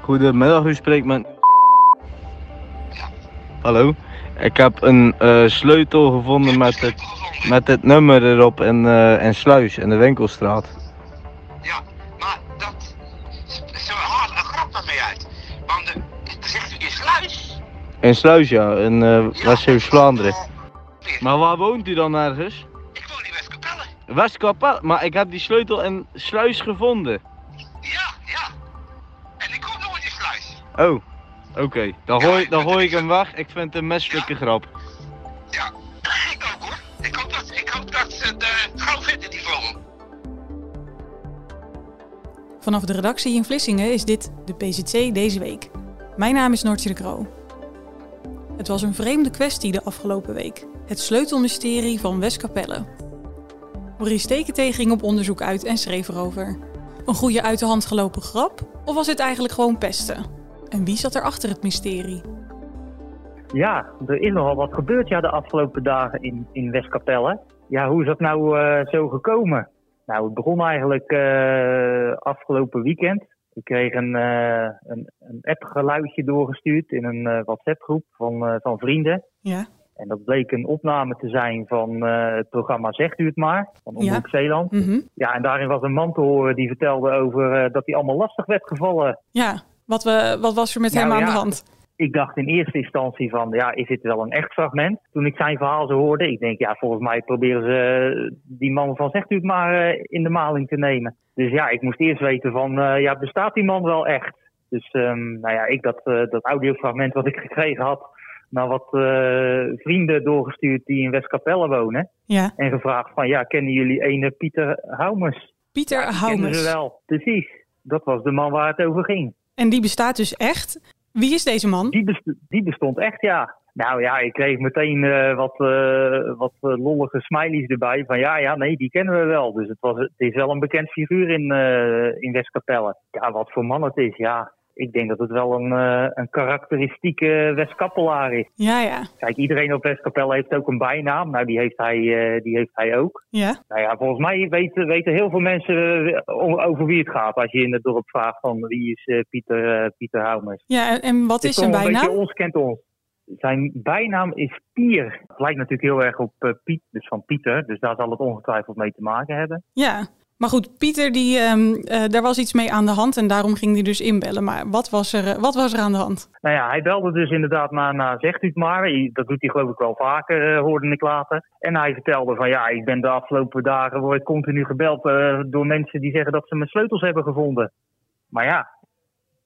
Goedemiddag, u spreekt met... Hallo. Ik heb een eh, sleutel gevonden met het, met het nummer erop in, eh in Sluis, in de winkelstraat. Ja, maar dat. Ze haalt een grap ermee uit. Want de, zegt u in sluis? In Sluis, ja, in eh Ja, West-Vlaanderen. eh, Maar waar woont u dan ergens? Ik woon in Westkapelle. Westkapel, maar ik heb die sleutel in Sluis gevonden. Oh, oké. Dan, gooi, dan gooi ik hem weg. Ik vind het een menselijke grap. Ja, ik ook hoor. Ik hoop dat, ik hoop dat ze het gauw vinden, die vogel. Vanaf de redactie in Vlissingen is dit de PZC deze week. Mijn naam is Noortje de Kroo. Het was een vreemde kwestie de afgelopen week. Het sleutelmysterie van Westkapelle. Maurice Tekenthee ging op onderzoek uit en schreef erover. Een goede uit de hand gelopen grap? Of was het eigenlijk gewoon pesten? En wie zat er achter het mysterie? Ja, er is nogal wat gebeurd ja, de afgelopen dagen in, in Westkapelle. Ja, hoe is dat nou eh, zo gekomen? Nou, het begon eigenlijk eh, afgelopen weekend. Ik kreeg een, eh een, een appgeluidje doorgestuurd in een WhatsApp-groep van, van vrienden. Ja, En dat bleek een opname te zijn van het programma Zegt u het maar, van Omroep Zeeland. mhm. Ja, en daarin was een man te horen die vertelde over dat hij allemaal lastig werd gevallen ja. Wat, we, wat was er met Nou hem aan ja. de hand? ik dacht in eerste instantie van, ja, is dit wel een echt fragment? Toen ik zijn verhaal zo hoorde, ik denk, ja, volgens mij proberen ze eh, die man van zegt u het maar eh, in de maling te nemen. Dus ja, ik moest eerst weten van, eh, ja, bestaat die man wel echt? Dus, ehm, nou ja, ik dat, dat audiofragment wat ik gekregen had, naar wat vrienden doorgestuurd die in Westkapelle wonen. Ja, En gevraagd van, ja, kennen jullie ene Pieter Houmers? Pieter Kennen ze wel, precies. Dat was de man waar het over ging. En die bestaat dus echt. Wie is deze man? Die, best- die bestond echt, ja. Nou ja, ik kreeg meteen eh, wat, eh, wat eh, lollige smileys erbij. Van ja, ja, nee, die kennen we wel. Dus het, was, het is wel een bekend figuur in, eh in Westkapelle. Ja, wat voor man het is, ja. Ik denk dat het wel een, eh, een karakteristieke Westkappelaar is. Ja, ja. Kijk, iedereen op Westkapelle heeft ook een bijnaam. Nou, die heeft hij, eh, die heeft hij ook. Ja, Nou ja, volgens mij weten, weten heel veel mensen eh, over wie het gaat. Als je in het dorp vraagt van wie is Pieter, Pieter Houmers. ja en- en wat is zijn wel een bijnaam? beetje ons kent ons. Zijn bijnaam is Pier. Het lijkt natuurlijk heel erg op Piet, dus van Pieter. Dus daar zal het ongetwijfeld mee te maken hebben. Ja, maar goed, Pieter, die, ehm, eh, daar was iets mee aan de hand en daarom ging hij dus inbellen. Maar wat was er, eh, wat was er aan de hand? Nou ja, hij belde dus inderdaad naar, naar Zegt u het maar. Dat doet hij geloof ik wel vaker, eh, hoorde ik later. En hij vertelde van ja, ik ben de afgelopen dagen word continu gebeld door mensen die zeggen dat ze mijn sleutels hebben gevonden. Maar ja,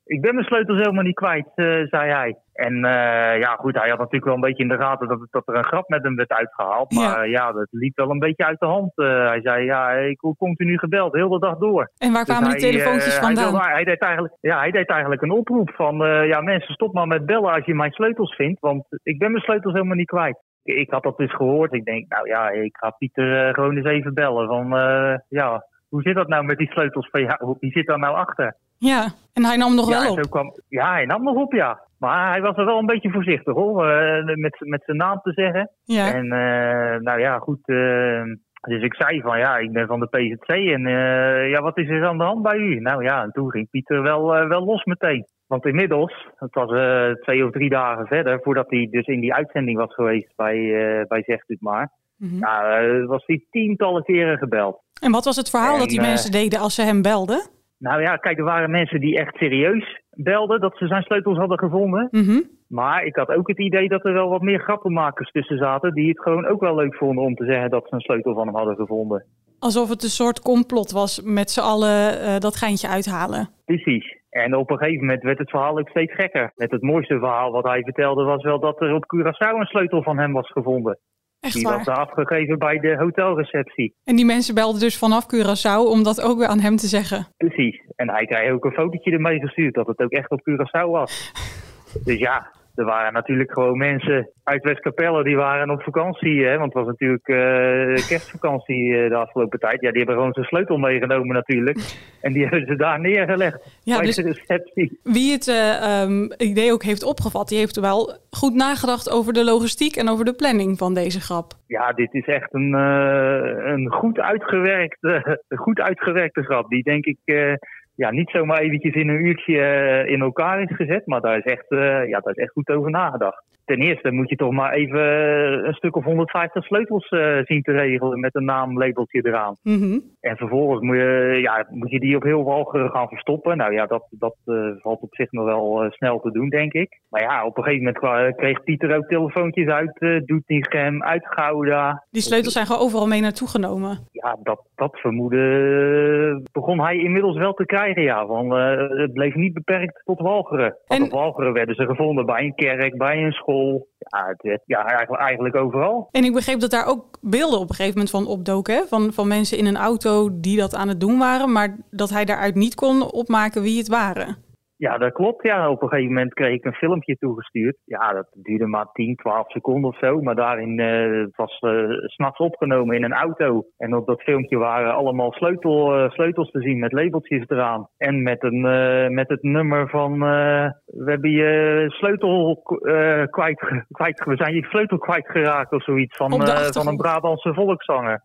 ik ben mijn sleutels helemaal niet kwijt, eh, zei hij. En eh, ja, goed, hij had natuurlijk wel een beetje in de gaten dat, dat er een grap met hem werd uitgehaald. Maar ja, dat liep wel een beetje uit de hand. Eh, hij zei, ja, ik word continu gebeld, heel de dag door. En waar Dus kwamen die hij, telefoontjes eh, hij vandaan? wilde- Hij, deed eigenlijk, ja, hij deed eigenlijk een oproep van... eh, ja, mensen, stop maar met bellen als je mijn sleutels vindt. Want ik ben mijn sleutels helemaal niet kwijt. Ik, had dat dus gehoord. Ik denk, nou ja, ik ga Pieter eh, gewoon eens even bellen. Van, eh, ja, hoe zit dat nou met die sleutels van jou? Wie zit daar nou achter? Ja, en hij nam nog ja, wel op. Zo kwam, ja, hij nam nog op, ja. Maar hij was er wel een beetje voorzichtig, hoor. eh, met, met zijn naam te zeggen. Ja, En eh, nou ja, goed. eh, dus ik zei van ja, ik ben van de PZC en ja, wat is er aan de hand bij u? Nou ja, en toen ging Pieter wel, wel los meteen. Want inmiddels, het was twee of drie dagen verder, voordat hij dus in die uitzending was geweest bij, bij Zegt u het maar, mhm. nou, was hij tientallen keren gebeld. En wat was het verhaal En, dat die mensen deden als ze hem belden? Nou ja, kijk, er waren mensen die echt serieus belden dat ze zijn sleutels hadden gevonden. Mhm. Maar ik had ook het idee dat er wel wat meer grappenmakers tussen zaten, die het gewoon ook wel leuk vonden om te zeggen dat ze een sleutel van hem hadden gevonden. Alsof het een soort complot was met z'n allen eh, dat geintje uithalen. Precies. En op een gegeven moment werd het verhaal ook steeds gekker. Met het mooiste verhaal wat hij vertelde was wel dat er op Curaçao een sleutel van hem was gevonden. Echt Die waar. was afgegeven bij de hotelreceptie. En die mensen belden dus vanaf Curaçao om dat ook weer aan hem te zeggen. Precies. En hij kreeg ook een fotootje ermee gestuurd dat het ook echt op Curaçao was. Dus ja, er waren natuurlijk gewoon mensen uit Westkapelle die waren op vakantie. Hè, want het was natuurlijk eh, kerstvakantie eh, de afgelopen tijd. Ja, die hebben gewoon zijn sleutel meegenomen natuurlijk. En die hebben ze daar neergelegd Ja, dus de receptie. wie het eh, ehm, idee ook heeft opgevat, die heeft wel goed nagedacht over de logistiek en over de planning van deze grap. Ja, dit is echt een, een goed, uitgewerkte, goed uitgewerkte grap. Die denk ik ja, niet zomaar eventjes in een uurtje eh, in elkaar is gezet. Maar daar is, echt, eh, ja, daar is echt goed over nagedacht. Ten eerste moet je toch maar even eh, een stuk of 150 sleutels eh, zien te regelen met een naamlabeltje eraan. Mhm. En vervolgens moet je, ja, moet je die op heel Walcheren gaan verstoppen. Nou ja, dat, dat eh, valt op zich nog wel snel te doen, denk ik. Maar ja, op een gegeven moment kreeg Pieter ook telefoontjes uit uh, Doetinchem, uit Gouda. Die sleutels zijn gewoon overal mee naartoe genomen. Ja, dat, dat vermoeden begon hij inmiddels wel te krijgen, ja. Want het bleef niet beperkt tot Walcheren. Want En- op Walcheren werden ze gevonden bij een kerk, bij een school. Ja, eigenlijk, eigenlijk overal. En ik begreep dat daar ook beelden op een gegeven moment van opdoken. Van, van mensen in een auto die dat aan het doen waren. Maar dat hij daaruit niet kon opmaken wie het waren. Ja, dat klopt. Ja, op een gegeven moment kreeg ik een filmpje toegestuurd. Ja, dat duurde maar 10, 12 seconden of zo. Maar daarin eh, het was s s'nachts opgenomen in een auto. En op dat filmpje waren allemaal sleutel, eh, sleutels te zien met labeltjes eraan. En met, een, met het nummer van... we hebben je sleutel kwijt, kwijt... We zijn je sleutel kwijtgeraakt of zoiets. Van, van een Brabantse volkszanger.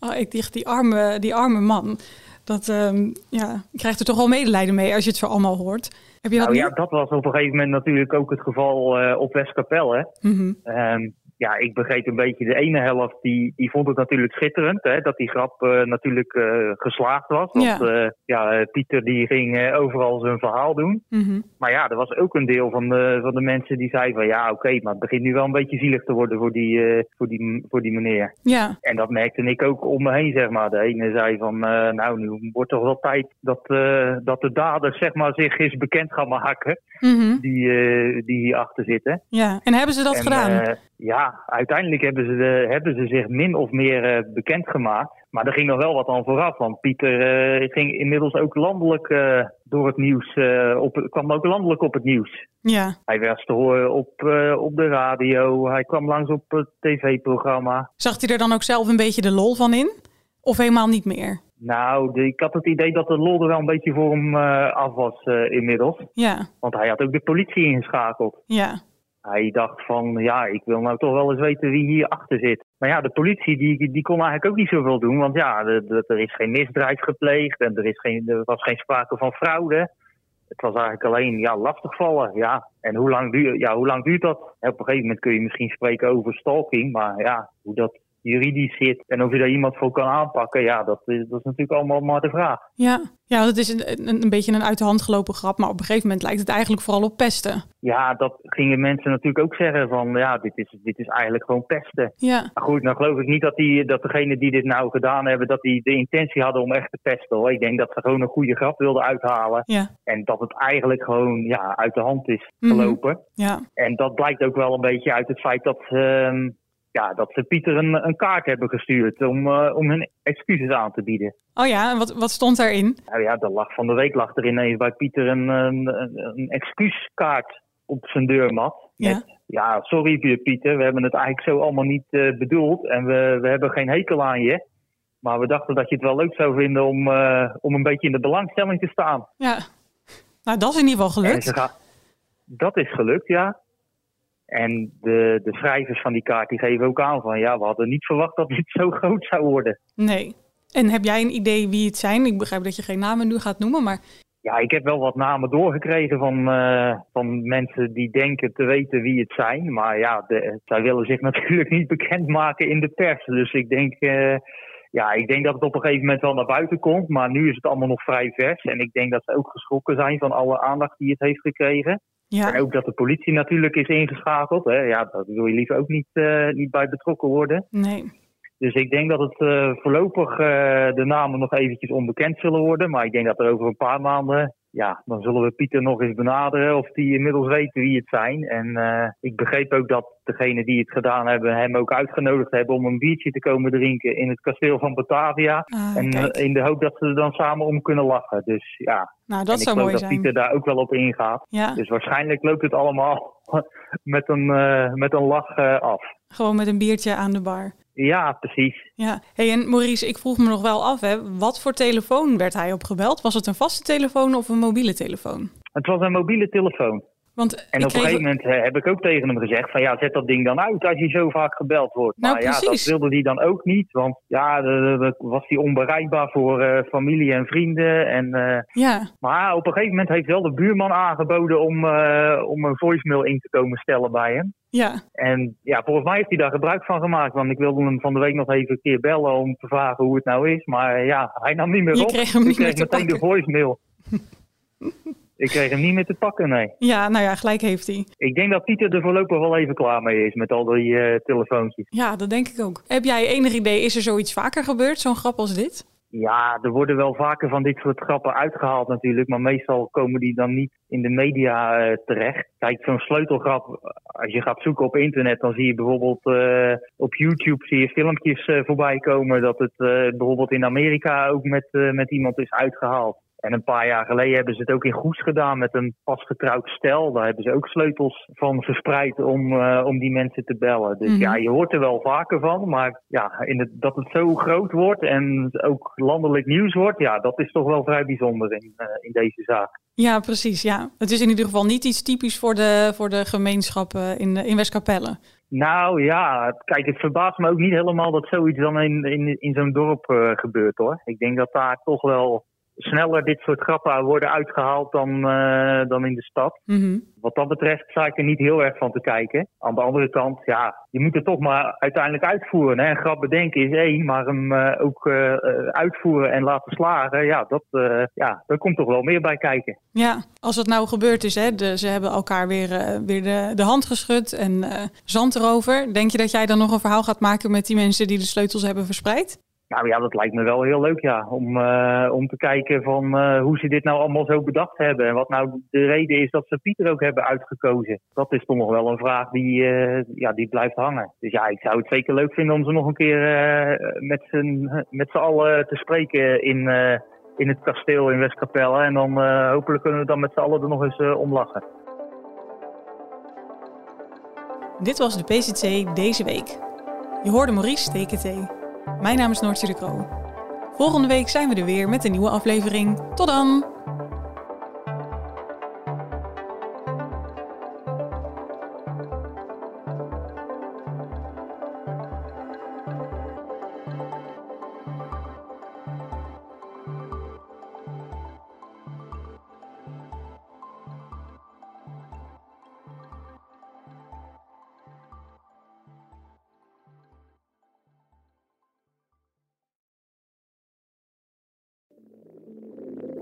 Oh, ik dacht, die arme, die arme man. Dat ehm, ja, je krijgt er toch wel medelijden mee als je het zo allemaal hoort. Heb je dat Nou ja, dat was op een gegeven moment natuurlijk ook het geval eh, op Westkapel, hè. Mhm. Ehm, ja, ik begreep een beetje de ene helft, die, die vond het natuurlijk schitterend, hè, dat die grap eh, natuurlijk eh, geslaagd was. Want Ja. ja. ja, eh, Pieter die ging eh, overal zijn verhaal doen. Mhm. Maar ja, er was ook een deel van de, van de mensen die zei van ja, oké, maar het begint nu wel een beetje zielig te worden voor die, eh, voor die, voor die meneer. Ja, En dat merkte ik ook om me heen, zeg maar. De ene zei van, eh, nou, nu wordt toch wel tijd dat, eh, dat de daders, zeg maar, zich eens bekend gaan maken, Mhm. die, eh, die hierachter zitten. ja. En hebben ze dat En, gedaan? Ja, uiteindelijk hebben ze, de, hebben ze zich min of meer eh, bekendgemaakt. Maar er ging nog wel wat aan vooraf. Want Pieter eh, ging inmiddels ook landelijk eh, door het nieuws. op, kwam ook landelijk op het nieuws. ja. Hij werd te horen op, op de radio. Hij kwam langs op het tv-programma. Zag hij er dan ook zelf een beetje de lol van in? Of helemaal niet meer? Nou, de- ik had het idee dat de lol er wel een beetje voor hem af was inmiddels. Ja, Want hij had ook de politie ingeschakeld. ja. Hij dacht van, ja, ik wil nou toch wel eens weten wie hier achter zit. Maar ja, de politie die, die kon eigenlijk ook niet zoveel doen. Want ja, de- er is geen misdrijf gepleegd en er, is geen, er was geen sprake van fraude. Het was eigenlijk alleen ja, lastigvallen. Ja. En hoe lang, duurt, ja, hoe lang duurt dat? Op een gegeven moment kun je misschien spreken over stalking. Maar ja, hoe dat juridisch zit en of je daar iemand voor kan aanpakken, ja, dat is, dat is natuurlijk allemaal maar de vraag. Ja, ja dat is een, een, een beetje een uit de hand gelopen grap. Maar op een gegeven moment lijkt het eigenlijk vooral op pesten. Ja, dat gingen mensen natuurlijk ook zeggen van, ja, dit is, dit is eigenlijk gewoon pesten. Ja, Maar goed, nou geloof ik niet dat, die, dat degenen die dit nou gedaan hebben, dat die de intentie hadden om echt te pesten. Hoor. Ik denk dat ze gewoon een goede grap wilden uithalen. ja, En dat het eigenlijk gewoon ja, uit de hand is Mhm. gelopen. ja. En dat blijkt ook wel een beetje uit het feit dat, ehm, ja, dat ze Pieter een, een kaart hebben gestuurd om, eh, om hun excuses aan te bieden. Oh ja, en wat, wat stond daarin? Nou ja, er lag van de week lag er ineens bij Pieter een, een, excuuskaart op zijn deurmat. Ja. Met, ja, sorry Pieter, we hebben het eigenlijk zo allemaal niet eh, bedoeld. En we, we hebben geen hekel aan je. Maar we dachten dat je het wel leuk zou vinden om, eh, om een beetje in de belangstelling te staan. Ja, nou dat is in ieder geval gelukt. dat is gelukt, ja. En de, de schrijvers van die kaart die geven ook aan van... ja, we hadden niet verwacht dat dit zo groot zou worden. Nee. En heb jij een idee wie het zijn? Ik begrijp dat je geen namen nu gaat noemen, maar Ja, ik heb wel wat namen doorgekregen van, eh, van mensen die denken te weten wie het zijn. Maar ja, de, zij willen zich natuurlijk niet bekendmaken in de pers. Dus ik denk, eh, ja, ik denk dat het op een gegeven moment wel naar buiten komt. Maar nu is het allemaal nog vrij vers. En ik denk dat ze ook geschrokken zijn van alle aandacht die het heeft gekregen. En ja, ook dat de politie natuurlijk is ingeschakeld. Hè. Ja, daar wil je liever ook niet, eh, niet bij betrokken worden. nee. Dus ik denk dat het eh, voorlopig eh, de namen nog eventjes onbekend zullen worden. Maar ik denk dat er over een paar maanden ja, dan zullen we Pieter nog eens benaderen of die inmiddels weten wie het zijn. En eh, ik begreep ook dat degene die het gedaan hebben hem ook uitgenodigd hebben om een biertje te komen drinken in het kasteel van Batavia. Ah, en kijk. eh, in de hoop dat ze er dan samen om kunnen lachen. Dus ja, nou, en dat ik zou mooi dat zijn. Pieter daar ook wel op ingaat. Ja, Dus waarschijnlijk loopt het allemaal met een, eh, met een lach af. gewoon met een biertje aan de bar. Ja, precies. Ja, hey, en Maurice, ik vroeg me nog wel af, hè, wat voor telefoon werd hij opgebeld? Was het een vaste telefoon of een mobiele telefoon? Het was een mobiele telefoon. Want En ik op een kreeg... gegeven moment eh, heb ik ook tegen hem gezegd van ja, zet dat ding dan uit als je zo vaak gebeld wordt. Nou, maar ja, dat precies. wilde hij dan ook niet, want ja, was hij onbereikbaar voor eh, familie en vrienden. En, eh, Ja, maar op een gegeven moment heeft wel de buurman aangeboden om, om een voicemail in te komen stellen bij hem. ja, En ja, volgens mij heeft hij daar gebruik van gemaakt, want ik wilde hem van de week nog even een keer bellen om te vragen hoe het nou is. Maar ja, hij nam niet meer Je op. kreeg hem ik niet kreeg meer te meteen de voicemail. ik kreeg hem niet meer te pakken, nee. ja, nou ja, gelijk heeft hij. Ik denk dat Pieter er voorlopig wel even klaar mee is met al die eh, telefoontjes. Ja, dat denk ik ook. Heb jij enig idee, is er zoiets vaker gebeurd, zo'n grap als dit? Ja, er worden wel vaker van dit soort grappen uitgehaald natuurlijk, maar meestal komen die dan niet in de media eh, terecht. Kijk, zo'n sleutelgrap, als je gaat zoeken op internet, dan zie je bijvoorbeeld eh, op YouTube zie je filmpjes eh, voorbij komen dat het bijvoorbeeld in Amerika ook met, met iemand is uitgehaald. En een paar jaar geleden hebben ze het ook in Goes gedaan met een pasgetrouwd stel. Daar hebben ze ook sleutels van verspreid om, eh, om die mensen te bellen. Dus Mhm. ja, je hoort er wel vaker van. Maar ja, in het, dat het zo groot wordt en ook landelijk nieuws wordt, ja, dat is toch wel vrij bijzonder in, eh, in deze zaak. Ja, precies, ja. Het is in ieder geval niet iets typisch voor de, voor de gemeenschappen in, in Westkapelle. Nou ja, kijk, het verbaast me ook niet helemaal dat zoiets dan in, in, in zo'n dorp eh, gebeurt hoor. Ik denk dat daar toch wel sneller dit soort grappen worden uitgehaald dan, eh, dan in de stad. Mhm. Wat dat betreft sta ik er niet heel erg van te kijken. Aan de andere kant, ja, je moet het toch maar uiteindelijk uitvoeren. Hè? Een grap bedenken is één, maar hem eh, ook eh, uitvoeren en laten slagen, ja, dat, ja, daar komt toch wel meer bij kijken. Ja, als het nou gebeurd is, hè, de, ze hebben elkaar weer, weer de, de hand geschud en zand erover. Denk je dat jij dan nog een verhaal gaat maken met die mensen die de sleutels hebben verspreid? Nou ja, dat lijkt me wel heel leuk, ja. Om, eh, om te kijken van eh, hoe ze dit nou allemaal zo bedacht hebben. En wat nou de reden is dat ze Pieter ook hebben uitgekozen. Dat is toch nog wel een vraag die, eh, ja, die blijft hangen. Dus ja, ik zou het zeker leuk vinden om ze nog een keer met z'n met z'n allen te spreken in, in het kasteel in Westkapelle. En dan hopelijk kunnen we dan met z'n allen er nog eens om lachen. Dit was de PCC deze week. Je hoorde Maurice TKT. Mijn naam is Noortje de Kroo. Volgende week zijn we er weer met een nieuwe aflevering. Tot dan!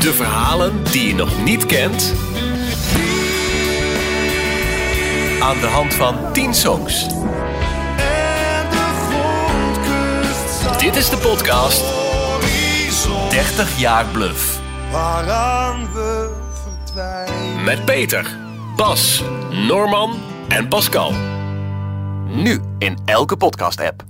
De verhalen die je nog niet kent. Aan de hand van 10 songs. Dit is de podcast 30 jaar Bluff. Waaraan we verdwijnen. Met Peter, Bas, Norman en Pascal. Nu in elke podcast-app.